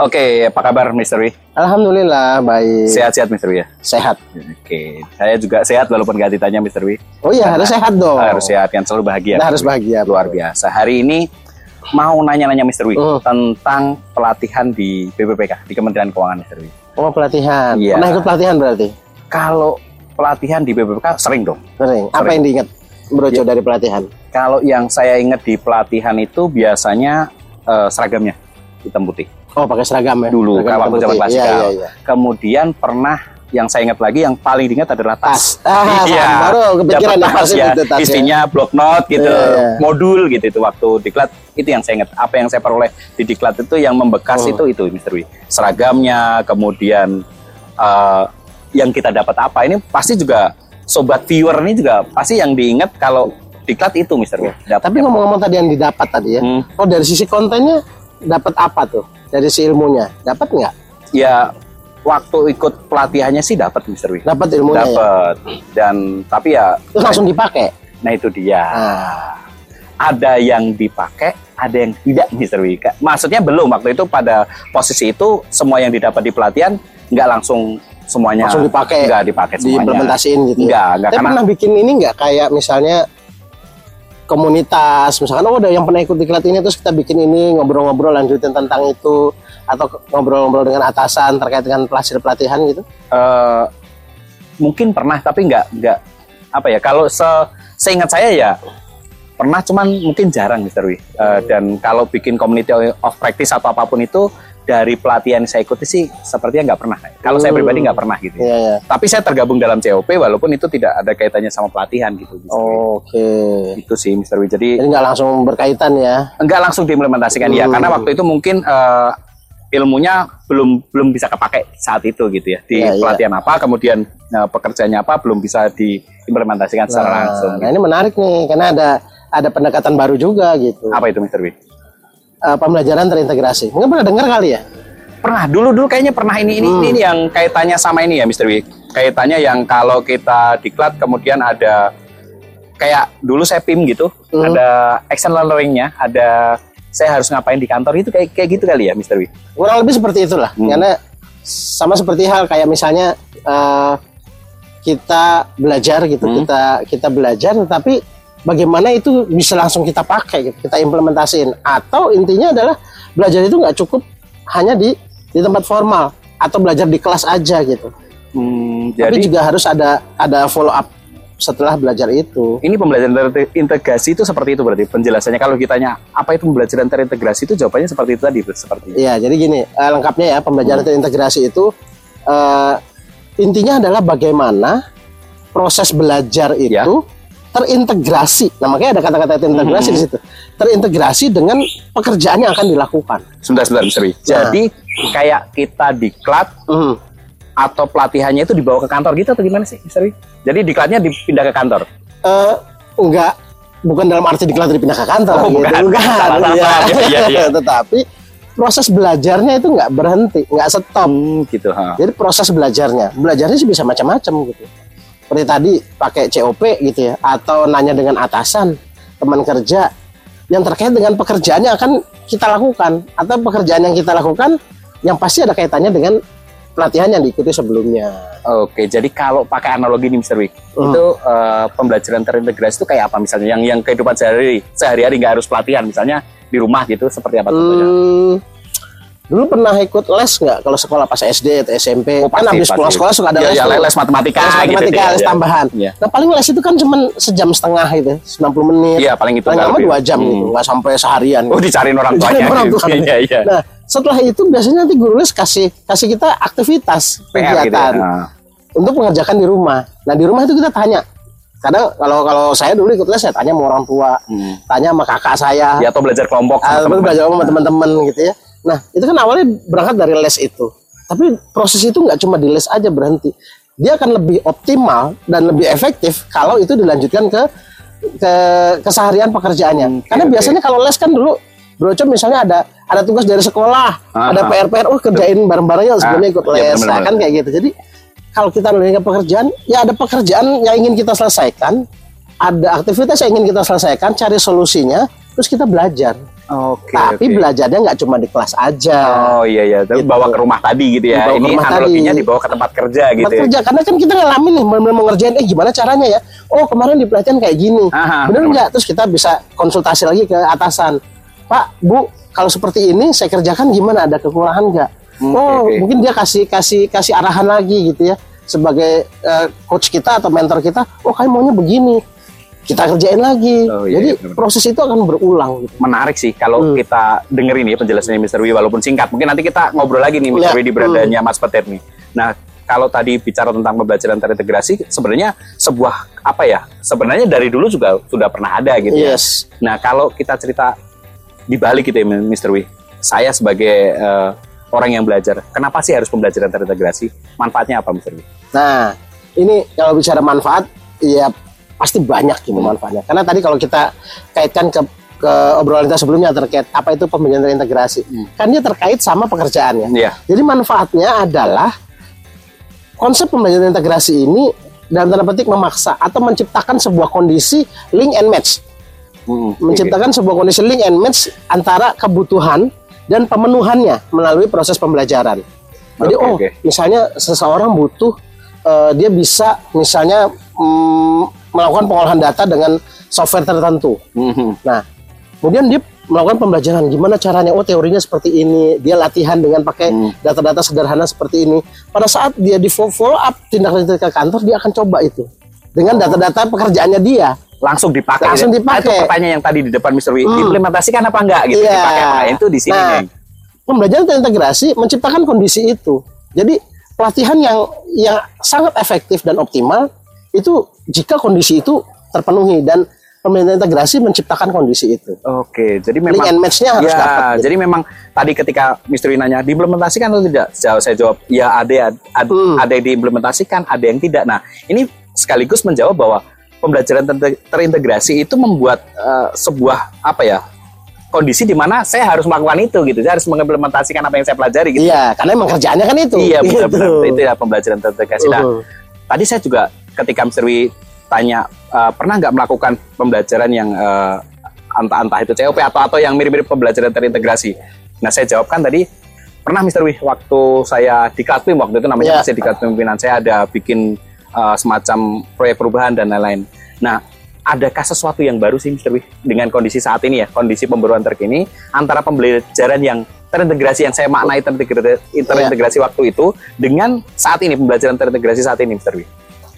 Oke, apa kabar. Wi? Alhamdulillah baik. Sehat-sehat. Wi ya? Sehat. Oke, saya juga sehat walaupun gak ditanya. Wi. Oh iya harus sehat dong. Harus sehat kan selalu bahagia. Kita harus bahagia. Luar biasa. Hari ini mau nanya-nanya Mr. Wi Hmm. tentang pelatihan di BPPK di Kementerian Keuangan. Wi. Oh pelatihan. Iya. Pernah ikut pelatihan berarti? Kalau pelatihan di BPPK sering dong. Sering. Apa Sering. yang diingat Brojo dari pelatihan? Kalau yang saya ingat di pelatihan itu biasanya eh, seragamnya hitam putih. Oh pakai seragam ya? Dulu, Seragam waktu zaman klasikal. Iya, iya, iya. Kemudian pernah yang saya ingat lagi yang paling diingat adalah tas. Tas. Ah, Iya. baru kepikiran ya tas ya, itu tas ya. isinya block note gitu, Iya, iya. modul gitu itu waktu diklat itu yang saya ingat. Apa yang saya peroleh di diklat itu yang membekas Oh. itu itu Mr. Wi. Seragamnya, kemudian eh, yang kita dapat apa ini pasti juga sobat viewer ini juga pasti yang diingat kalau diklat itu Mr. Wi. Tapi ngomong-ngomong tadi yang didapat tadi ya. Hmm. Oh dari sisi kontennya dapat apa tuh? Dari si ilmunya dapat nggak? ya waktu ikut pelatihannya sih dapat Mr. Wi. Dapat ilmunya ya. Dapat. Dan tapi ya Terus langsung dipakai. nah itu dia. Ah. ada yang dipakai, ada yang tidak, Mr. Wika. Maksudnya belum waktu itu pada posisi itu semua yang didapat di pelatihan nggak langsung semuanya Langsung dipakai, nggak dipakai semuanya. Diimplementasiin gitu. ya. Nggak, nggak Tapi karena pernah bikin ini nggak kayak misalnya komunitas misalkan oh ada yang pernah ikut diklat ini terus kita bikin ini ngobrol-ngobrol lanjutin tentang itu atau ngobrol-ngobrol dengan atasan terkait dengan hasil pelatihan gitu eh, mungkin pernah tapi nggak nggak apa ya kalau se seingat saya ya pernah cuman mungkin jarang Mr. Wi. Eh, dan kalau bikin community of practice atau apa pun itu dari pelatihan yang saya ikuti sih sepertinya nggak pernah. Kalau saya Hmm. pribadi nggak pernah gitu. Iya ya. Tapi saya tergabung dalam COP walaupun itu tidak ada kaitannya sama pelatihan gitu. Wi. Oke. Itu sih Mr. Wi. Jadi nggak langsung berkaitan ya. enggak langsung diimplementasikan ya Hmm. karena waktu itu mungkin eh, ilmunya belum belum bisa kepakai saat itu gitu ya. Di Iya, iya. pelatihan apa kemudian eh, pekerjaannya apa belum bisa diimplementasikan secara Nah, langsung. nah ini menarik nih karena ada ada pendekatan baru juga gitu. Apa itu Mr. Wi? Eh, pembelajaran terintegrasi. Mungkin pernah dengar kali ya? Pernah dulu dulu kayaknya pernah ini ini Hmm. ini yang kaitannya sama ini ya Mr. Wi. Kaitannya yang kalau kita diklat kemudian ada kayak dulu saya PIM gitu, Hmm. ada action learning-nya, ada saya harus ngapain di kantor itu kayak kayak gitu kali ya Mr. Wi. Kurang lebih seperti itulah. Hmm. Karena sama seperti hal kayak misalnya eh, kita belajar gitu, Hmm. kita kita belajar tapi bagaimana itu bisa langsung kita pakai gitu, kita implementasiin atau intinya adalah belajar itu nggak cukup hanya di di tempat formal atau belajar di kelas aja gitu. Hmm, Tapi jadi juga harus ada ada follow up setelah belajar itu. ini pembelajaran terintegrasi itu seperti itu berarti penjelasannya kalau kitanya apa itu pembelajaran terintegrasi itu jawabannya seperti itu tadi seperti itu. Iya, jadi gini, eh, lengkapnya ya Hmm. pembelajaran terintegrasi itu eh, intinya adalah bagaimana proses belajar itu Ya. Terintegrasi. Nah, makanya ada kata-kata terintegrasi Hmm. di situ. Terintegrasi dengan pekerjaan yang akan dilakukan. Sebentar sebentar Mr. Wi. Jadi kayak kita diklat Hmm. atau pelatihannya itu dibawa ke kantor gitu atau gimana sih Mr. Wi? Jadi diklatnya dipindah ke kantor. Eh, enggak, bukan dalam arti diklat dipindah ke kantor. Oh, gitu. bukan. Iya. Iya, iya. Tetapi proses belajarnya itu nggak berhenti, nggak stop. Hmm, gitu. ha. Jadi proses belajarnya, belajarnya sih bisa macam-macam gitu. Seperti tadi pakai COP gitu ya, atau nanya dengan atasan, teman kerja yang terkait dengan pekerjaan yang akan kita lakukan atau pekerjaan yang kita lakukan yang pasti ada kaitannya dengan pelatihan yang diikuti sebelumnya. Oke, jadi kalau pakai analogi nih Mr. Wik, Hmm. itu eh, pembelajaran terintegrasi itu kayak apa misalnya? Yang yang kehidupan sehari sehari-hari nggak harus pelatihan, misalnya di rumah gitu seperti apa contohnya? Hmm, dulu pernah ikut les nggak kalau sekolah pas SD atau SMP? Oh, kan pasti, habis pasti. pulang sekolah suka ada Ya, les, ya, les matematika, Les gitu, matematika, ya, les ya. tambahan. Iya. Nah paling les itu kan cuma sejam setengah gitu, 90 menit. Iya, paling itu paling lama dua jam Hmm. gitu, nggak sampai seharian. Oh, dicariin orang tuanya. Dicariin orang gitu. tuanya. Iya, iya. Nah, setelah itu biasanya nanti guru les kasih kasih kita aktivitas PR gitu ya. kegiatan Nah. untuk mengerjakan di rumah. Nah di rumah itu kita tanya. Kadang kalau kalau saya dulu ikut les saya tanya sama orang tua, Hmm. tanya sama kakak saya, Ya atau belajar kelompok sama ah, teman-teman. belajar sama teman-teman gitu ya. Nah itu kan awalnya berangkat dari les itu. Tapi proses itu nggak cuma di les aja berhenti. Dia akan lebih optimal dan lebih efektif kalau itu dilanjutkan ke ke keseharian pekerjaannya. Hmm, oke, Karena oke. biasanya kalau les kan dulu Broco misalnya ada ada tugas dari sekolah, Ah, ada ah. PR-PR, oh kerjain bareng-bareng ya sebelumnya ikut iya, les, benar, Nah, benar. kan kayak gitu. Jadi kalau kita melakukan pekerjaan, ya ada pekerjaan yang ingin kita selesaikan, ada aktivitas yang ingin kita selesaikan, cari solusinya, terus kita belajar. Oke. Tapi oke. belajarnya nggak cuma di kelas aja. Oh iya iya, Tapi Gitu. bawa ke rumah tadi gitu ya. Dibawa Ini rumah analoginya tadi. dibawa ke tempat kerja gitu. Tempat ya. kerja karena kan kita ngalamin nih benar-benar mau ngerjain eh gimana caranya ya oh kemarin di pelatihan kayak gini Aha, bener nggak terus kita bisa konsultasi lagi ke atasan Pak Bu kalau seperti ini saya kerjakan gimana ada kekurangan nggak Hmm, oh oke. mungkin dia kasih kasih kasih arahan lagi gitu ya sebagai eh, coach kita atau mentor kita oh kayak maunya begini kita kerjain lagi Oh, iya, jadi iya, proses itu akan berulang gitu Menarik sih kalau Hmm. kita dengerin ya penjelasannya Mr. Wi walaupun singkat. Mungkin nanti kita ngobrol lagi nih Mr. Ya, Wi di beradanya Mas Petir nih. Nah, kalau tadi bicara tentang pembelajaran terintegrasi sebenarnya sebuah apa ya? Sebenarnya dari dulu juga sudah pernah ada gitu ya. yes Nah, kalau kita cerita di balik gitu ya, Mr. Wi. Saya sebagai eh, orang yang belajar, kenapa sih harus pembelajaran terintegrasi? Manfaatnya apa, Mr. Wi? Nah, ini kalau bicara manfaat, ya pasti banyak gitu manfaatnya. Karena tadi kalau kita kaitkan ke ke obrolan kita sebelumnya terkait apa itu pembelajaran terintegrasi, kan dia terkait sama pekerjaannya. Iya. Jadi manfaatnya adalah konsep pembelajaran integrasi ini dalam tanda petik memaksa atau menciptakan sebuah kondisi link and match, Hmm, menciptakan sebuah kondisi link and match antara kebutuhan dan pemenuhannya melalui proses pembelajaran. Jadi Oke, oh, oke. misalnya seseorang butuh eh, dia bisa misalnya mm, melakukan pengolahan data dengan software tertentu. Mhm. Nah, kemudian dia melakukan pembelajaran gimana caranya. Oh, teorinya seperti ini. Dia latihan dengan pakai Hmm. data-data sederhana seperti ini. Pada saat dia di fo- follow up tindak lanjut ke kantor, dia akan coba itu dengan data-data pekerjaannya dia. langsung dipakai. Langsung gitu. Nah, itu dipakai. pertanyaan yang tadi di depan Mr. Wi, Hmm. diimplementasikan apa enggak gitu? Iya. Dipakai? Itu di sini Nah. Pembelajaran terintegrasi menciptakan kondisi itu. Jadi pelatihan yang yang sangat efektif dan optimal itu jika kondisi itu terpenuhi dan pembelajaran integrasi menciptakan kondisi itu. Oke, jadi Link memang and match-nya harus ya, dapat. gitu. jadi memang tadi ketika. Wi nanya diimplementasikan atau tidak? Jawab saya jawab ya ada ada, Hmm. ada yang diimplementasikan, ada yang tidak. Nah, ini sekaligus menjawab bahwa pembelajaran ter- terintegrasi itu membuat eh, sebuah apa ya? kondisi di mana saya harus melakukan itu gitu. Saya harus mengimplementasikan apa yang saya pelajari gitu. Iya, karena emang kerjaannya kan itu. Iya, Gitu. benar-benar itu ya pembelajaran terintegrasi. Nah, Uhum. Tadi saya juga ketika Mr. Wi tanya eh, pernah nggak melakukan pembelajaran yang eh, entah entah itu COP atau atau yang mirip-mirip pembelajaran terintegrasi. Nah saya jawabkan tadi pernah Mr. Wi waktu saya di Katwim waktu itu namanya Ya. masih di Katwim pimpinan saya ada bikin eh, semacam proyek perubahan dan lain-lain. Nah adakah sesuatu yang baru sih Mr. Wi dengan kondisi saat ini ya kondisi pembaruan terkini antara pembelajaran yang terintegrasi yang saya maknai terintegrasi, terintegrasi waktu itu dengan saat ini pembelajaran terintegrasi saat ini Mr. Wi.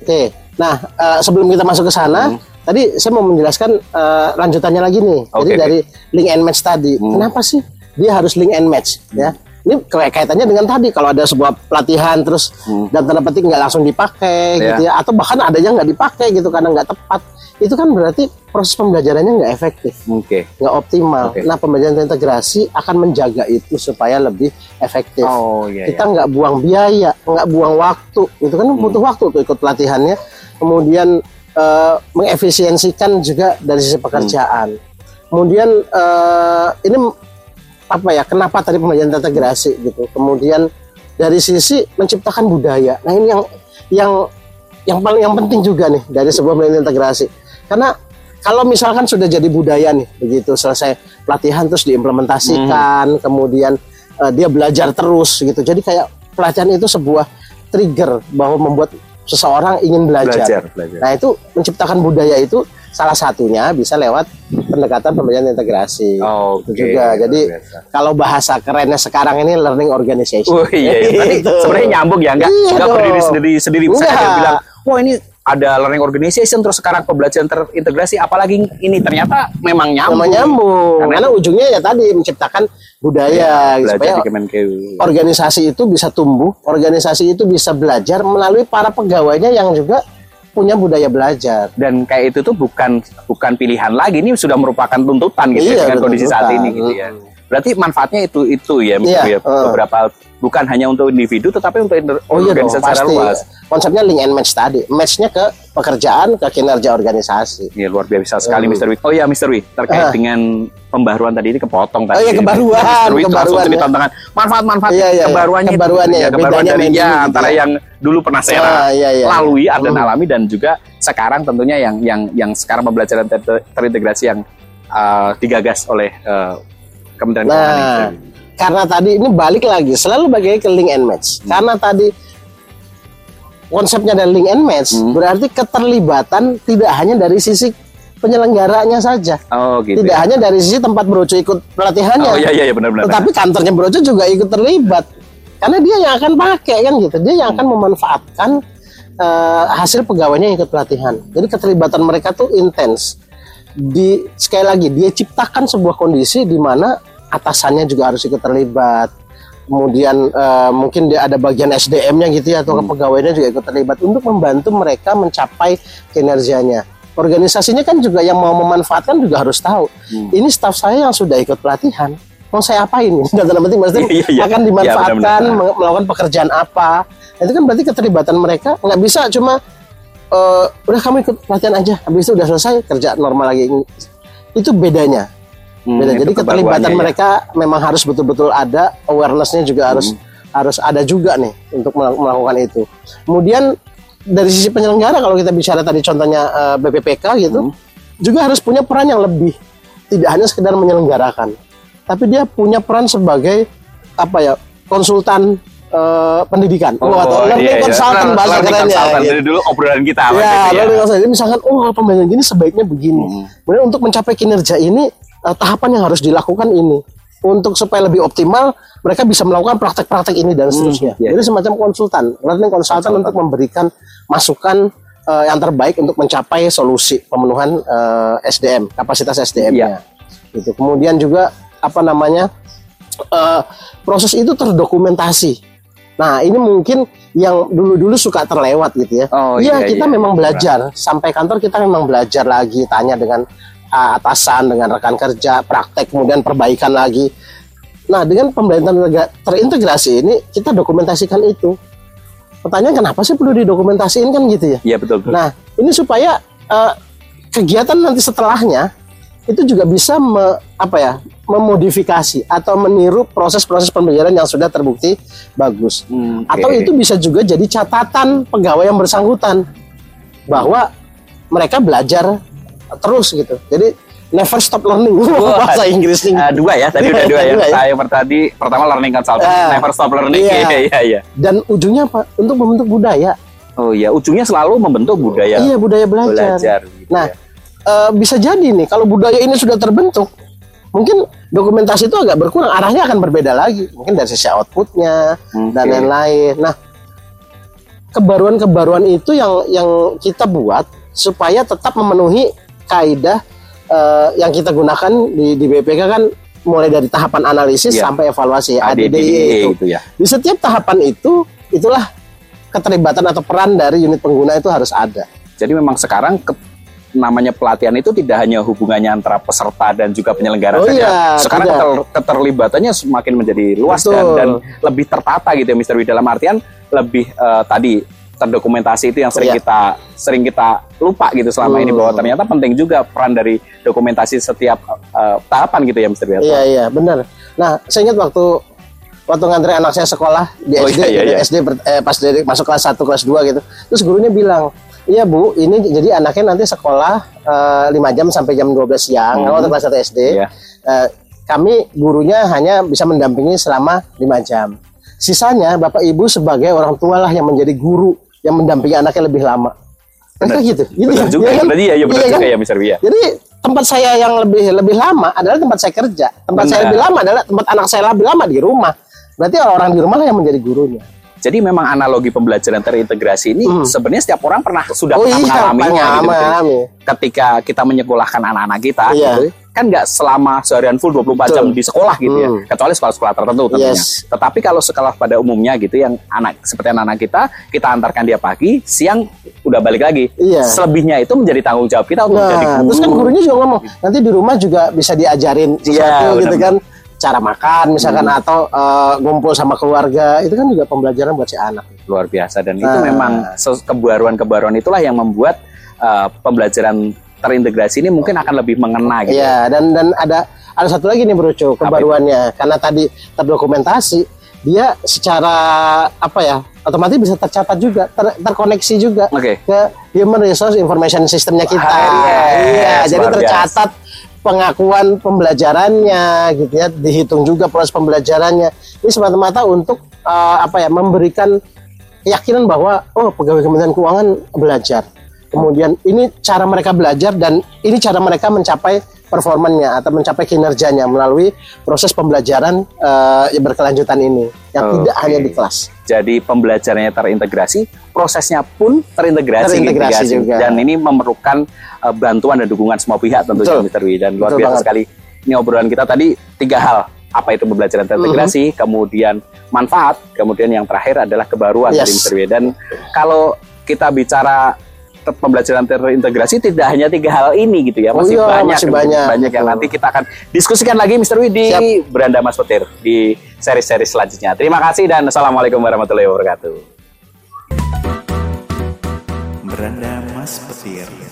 Oke. Nah, eh, sebelum kita masuk ke sana, Hmm. tadi saya mau menjelaskan eh, lanjutannya lagi nih. Jadi Oke, oke. dari link and match tadi. Hmm. Kenapa sih dia harus link and match ya? Ini kaitannya dengan tadi kalau ada sebuah pelatihan terus Hmm. dan tanda petik nggak langsung dipakai Ya. gitu ya atau bahkan ada yang nggak dipakai gitu karena nggak tepat itu kan berarti proses pembelajarannya nggak efektif Oke. nggak optimal Oke. nah pembelajaran terintegrasi akan menjaga itu supaya lebih efektif Oh iya. kita nggak buang biaya, nggak buang waktu, itu kan butuh waktu tuh ikut pelatihannya. Kemudian eh, mengefisiensikan juga dari sisi pekerjaan. Kemudian eh, ini apa ya? Kenapa tadi pembelajaran integrasi gitu? Kemudian dari sisi menciptakan budaya. Nah ini yang yang yang paling yang penting juga nih dari sebuah pembelajaran integrasi. Karena kalau misalkan sudah jadi budaya nih, begitu selesai pelatihan terus diimplementasikan, kemudian eh, dia belajar terus gitu. Jadi kayak pelatihan itu sebuah trigger bahwa membuat seseorang ingin belajar. Belajar, belajar. Nah itu menciptakan budaya itu salah satunya bisa lewat pendekatan pembelajaran integrasi. Oh, Itu juga. Jadi kalau bahasa kerennya sekarang ini learning organization. Oh iya, iya. Gitu. sebenarnya nyambung ya, enggak Iya enggak berdiri sendiri sendiri bisa bilang, "Wah, ini ada learning organization terus sekarang pembelajaran terintegrasi apalagi ini ternyata memang nyambung." Sama nyambung. Karena- Karena, ujungnya ya tadi menciptakan budaya belajar supaya organisasi itu bisa tumbuh, organisasi itu bisa belajar melalui para pegawainya yang juga punya budaya belajar. Dan kayak itu tuh bukan bukan pilihan lagi, ini sudah merupakan tuntutan gitu ya, Iya, dengan udah kondisi saat ini gitu ya. Berarti manfaatnya itu itu ya. Iya, ya. uh. beberapa bukan hanya untuk individu tetapi untuk Oh iya dong, organisasi secara pasti. luas. Konsepnya link and match tadi. Matchnya ke pekerjaan, ke kinerja organisasi. Ya, luar biasa sekali Hmm. Mr. Wi. Oh iya Mr. Wi, terkait Ah. dengan pembaruan tadi ini kepotong tadi. Oh iya, kebaruan, Mr. Wi kebaruan, cerita ya. tentang manfaat-manfaat Iya, iya, iya. kebaruannya. itu. Kebaruannya, Ya, kebaruan dari ya, dulu gitu antara ya. yang dulu pernah saya Ah, iya, iya. lalui dan Hmm. alami dan juga sekarang tentunya yang yang yang sekarang pembelajaran ter- terintegrasi yang uh, digagas oleh uh, Kementerian ini, Nah. Karena tadi ini balik lagi selalu bagai ke link and match. Hmm. Karena tadi konsepnya dari link and match Hmm. berarti keterlibatan tidak hanya dari sisi penyelenggaranya saja. Oh gitu. Tidak ya. hanya dari sisi tempat Brojo ikut pelatihannya. Oh iya iya iya, benar-benar. Tetapi kantornya Brojo juga ikut terlibat. Karena dia yang akan pakai kan gitu. Dia yang akan memanfaatkan eh, hasil pegawainya yang ikut pelatihan. Jadi keterlibatan mereka tuh intens. Di sekali lagi dia ciptakan sebuah kondisi di mana atasannya juga harus ikut terlibat. Kemudian eh, mungkin dia ada bagian SDM-nya gitu ya atau pegawainya juga ikut terlibat untuk membantu mereka mencapai kinerjanya. Organisasinya kan juga yang mau memanfaatkan juga harus tahu. Hmm. Ini staf saya yang sudah ikut pelatihan. Mau saya apain? Dan dalam penting maksudnya Iya, iya. akan Iya, dimanfaatkan benar-benar. meng- melakukan pekerjaan apa? Itu kan berarti keterlibatan mereka nggak bisa cuma eh, udah kamu ikut pelatihan aja, habis itu udah selesai kerja normal lagi. Itu bedanya. Hmm, Beda. itu Jadi keterlibatan ya. mereka memang harus betul-betul ada, awarenessnya juga harus Hmm. harus ada juga nih untuk mel- melakukan itu. Kemudian dari sisi penyelenggara kalau kita bicara tadi contohnya eh, BPPK gitu, Hmm. juga harus punya peran yang lebih. Tidak hanya sekedar menyelenggarakan, tapi dia punya peran sebagai apa ya konsultan eh, pendidikan, Oh, atau learning iya, iya. consultant bahasa Learning kerennya. gitu. Dari dulu obrolan kita Ya, gitu ya. learning consultant. Jadi misalkan, oh pembayaran gini sebaiknya begini. Hmm. Kemudian untuk mencapai kinerja ini, eh, tahapan yang harus dilakukan ini. Untuk supaya lebih optimal, mereka bisa melakukan praktek-praktek ini dan seterusnya. iya. Jadi semacam konsultan, learning consultant untuk memberikan masukan eh, yang terbaik untuk mencapai solusi pemenuhan eh, SDM, kapasitas SDM-nya. Gitu. Kemudian juga apa namanya eh, proses itu terdokumentasi. Nah ini mungkin yang dulu-dulu suka terlewat gitu ya. Oh, Iya iya, kita iya. memang belajar sampai kantor kita memang belajar lagi tanya dengan uh, atasan dengan rekan kerja praktek kemudian perbaikan lagi. Nah dengan pembelajaran terintegra- terintegrasi ini kita dokumentasikan itu. Pertanyaan kenapa sih perlu didokumentasiin kan gitu ya? Iya betul betul. Nah, ini supaya eh, kegiatan nanti setelahnya itu juga bisa me- apa ya memodifikasi atau meniru proses-proses pembelajaran yang sudah terbukti bagus. Hmm, Atau oke. itu bisa juga jadi catatan pegawai yang bersangkutan bahwa mereka belajar terus gitu. Jadi never stop learning bahasa Inggrisnya. Eh, dua ya, tadi udah dua ya. Ya. Saya tadi pertama learning consultant, Ah. never stop learning. Iya. Iya iya iya. Dan ujungnya apa? Untuk membentuk budaya. Oh iya, ujungnya selalu membentuk budaya Iya budaya belajar. belajar. gitu Nah, ya. eh, bisa jadi nih kalau budaya ini sudah terbentuk, mungkin dokumentasi itu agak berkurang, arahnya akan berbeda lagi, mungkin dari sisi outputnya Oke. dan lain-lain. Nah, kebaruan-kebaruan itu yang yang kita buat supaya tetap memenuhi kaidah eh, yang kita gunakan di di BPK kan mulai dari tahapan analisis Iya. sampai evaluasi ADDIE ADDIE itu. itu ya. Di setiap tahapan itu itulah keterlibatan atau peran dari unit pengguna itu harus ada. Jadi memang sekarang ke- namanya pelatihan itu tidak hanya hubungannya antara peserta dan juga penyelenggara Oh saja. iya, sekarang keter- keterlibatannya semakin menjadi luas dan, Betul. dan lebih tertata gitu ya Mr. Wi dalam artian lebih eh, tadi terdokumentasi itu yang sering Iya. kita sering kita lupa gitu selama ini Hmm. bahwa ternyata penting juga peran dari dokumentasi setiap eh, tahapan gitu ya Mr. Wi. Iya iya benar. Nah saya ingat waktu waktu ngantri anak saya sekolah di Oh, SD, iya, iya, iya. SD ber- eh, pas dari masuk kelas 1 kelas 2 gitu. Terus gurunya bilang, "Iya Bu, ini jadi anaknya nanti sekolah eh, 5 jam sampai jam 12 siang." Hmm. Kalau kelas 1 SD, Iya. eh, kami gurunya hanya bisa mendampingi selama 5 jam. Sisanya Bapak Ibu sebagai orang tua lah yang menjadi guru yang mendampingi anaknya lebih lama. Mereka Benar. gitu. gitu Benar juga ya, kan? berarti ya, ya benar Iya kan? juga ya Mr. Wi ya. Jadi tempat saya yang lebih lebih lama adalah tempat saya kerja. Tempat saya Benar. lebih lama adalah tempat anak saya lebih lama di rumah. Berarti orang-orang di rumah lah yang menjadi gurunya. Jadi memang analogi pembelajaran terintegrasi ini Hmm. sebenarnya setiap orang pernah sudah Oh pernah iya, mengalaminya gitu. Ketika kita menyekolahkan anak-anak kita Iya. gitu, kan nggak selama seharian full 24 jam Betul. di sekolah gitu ya Hmm. kecuali sekolah-sekolah tertentu tentunya Yes. tetapi kalau sekolah pada umumnya gitu yang anak seperti anak-anak kita kita antarkan dia pagi siang udah balik lagi Iya. selebihnya itu menjadi tanggung jawab kita untuk menjadi Nah, guru terus kan gurunya juga ngomong, nanti di rumah juga bisa diajarin Iya, sesuatu gitu benar-benar. kan. Cara makan misalkan atau eh, ngumpul sama keluarga, itu kan juga pembelajaran buat si anak. luar biasa dan itu Nah. memang ses- kebaruan-kebaruan itulah yang membuat uh, pembelajaran terintegrasi ini mungkin akan lebih mengena gitu Iya, dan dan ada ada satu lagi nih Bro Cu, kebaruannya. Karena tadi terdokumentasi, dia secara apa ya? otomatis bisa tercatat juga, ter- terkoneksi juga oke ke Human Resource Information Systemnya kita. Ah, yes, iya, jadi luar tercatat pengakuan pembelajarannya gitu ya dihitung juga proses pembelajarannya ini semata-mata untuk uh, apa ya memberikan keyakinan bahwa oh pegawai Kementerian Keuangan belajar kemudian ini cara mereka belajar dan ini cara mereka mencapai performanya atau mencapai kinerjanya melalui proses pembelajaran uh, berkelanjutan ini yang okay. tidak hanya di kelas. Jadi pembelajarannya terintegrasi, prosesnya pun terintegrasi, terintegrasi juga. dan ini memerlukan uh, bantuan dan dukungan semua pihak tentunya Mr. Wi dan luar Betul biasa banget. sekali. Ini obrolan kita tadi tiga hal apa itu pembelajaran terintegrasi, uh -huh. kemudian manfaat, kemudian yang terakhir adalah kebaruan yes. dari Mr. Wi. Dan kalau kita bicara pembelajaran terintegrasi tidak hanya tiga hal ini gitu ya. Masih oh iya, banyak masih banyak. banyak yang nanti kita akan diskusikan lagi Mister Wi di Siap. Beranda Mas Petir di seri-seri selanjutnya. Terima kasih dan assalamualaikum warahmatullahi wabarakatuh. Beranda Mas Petir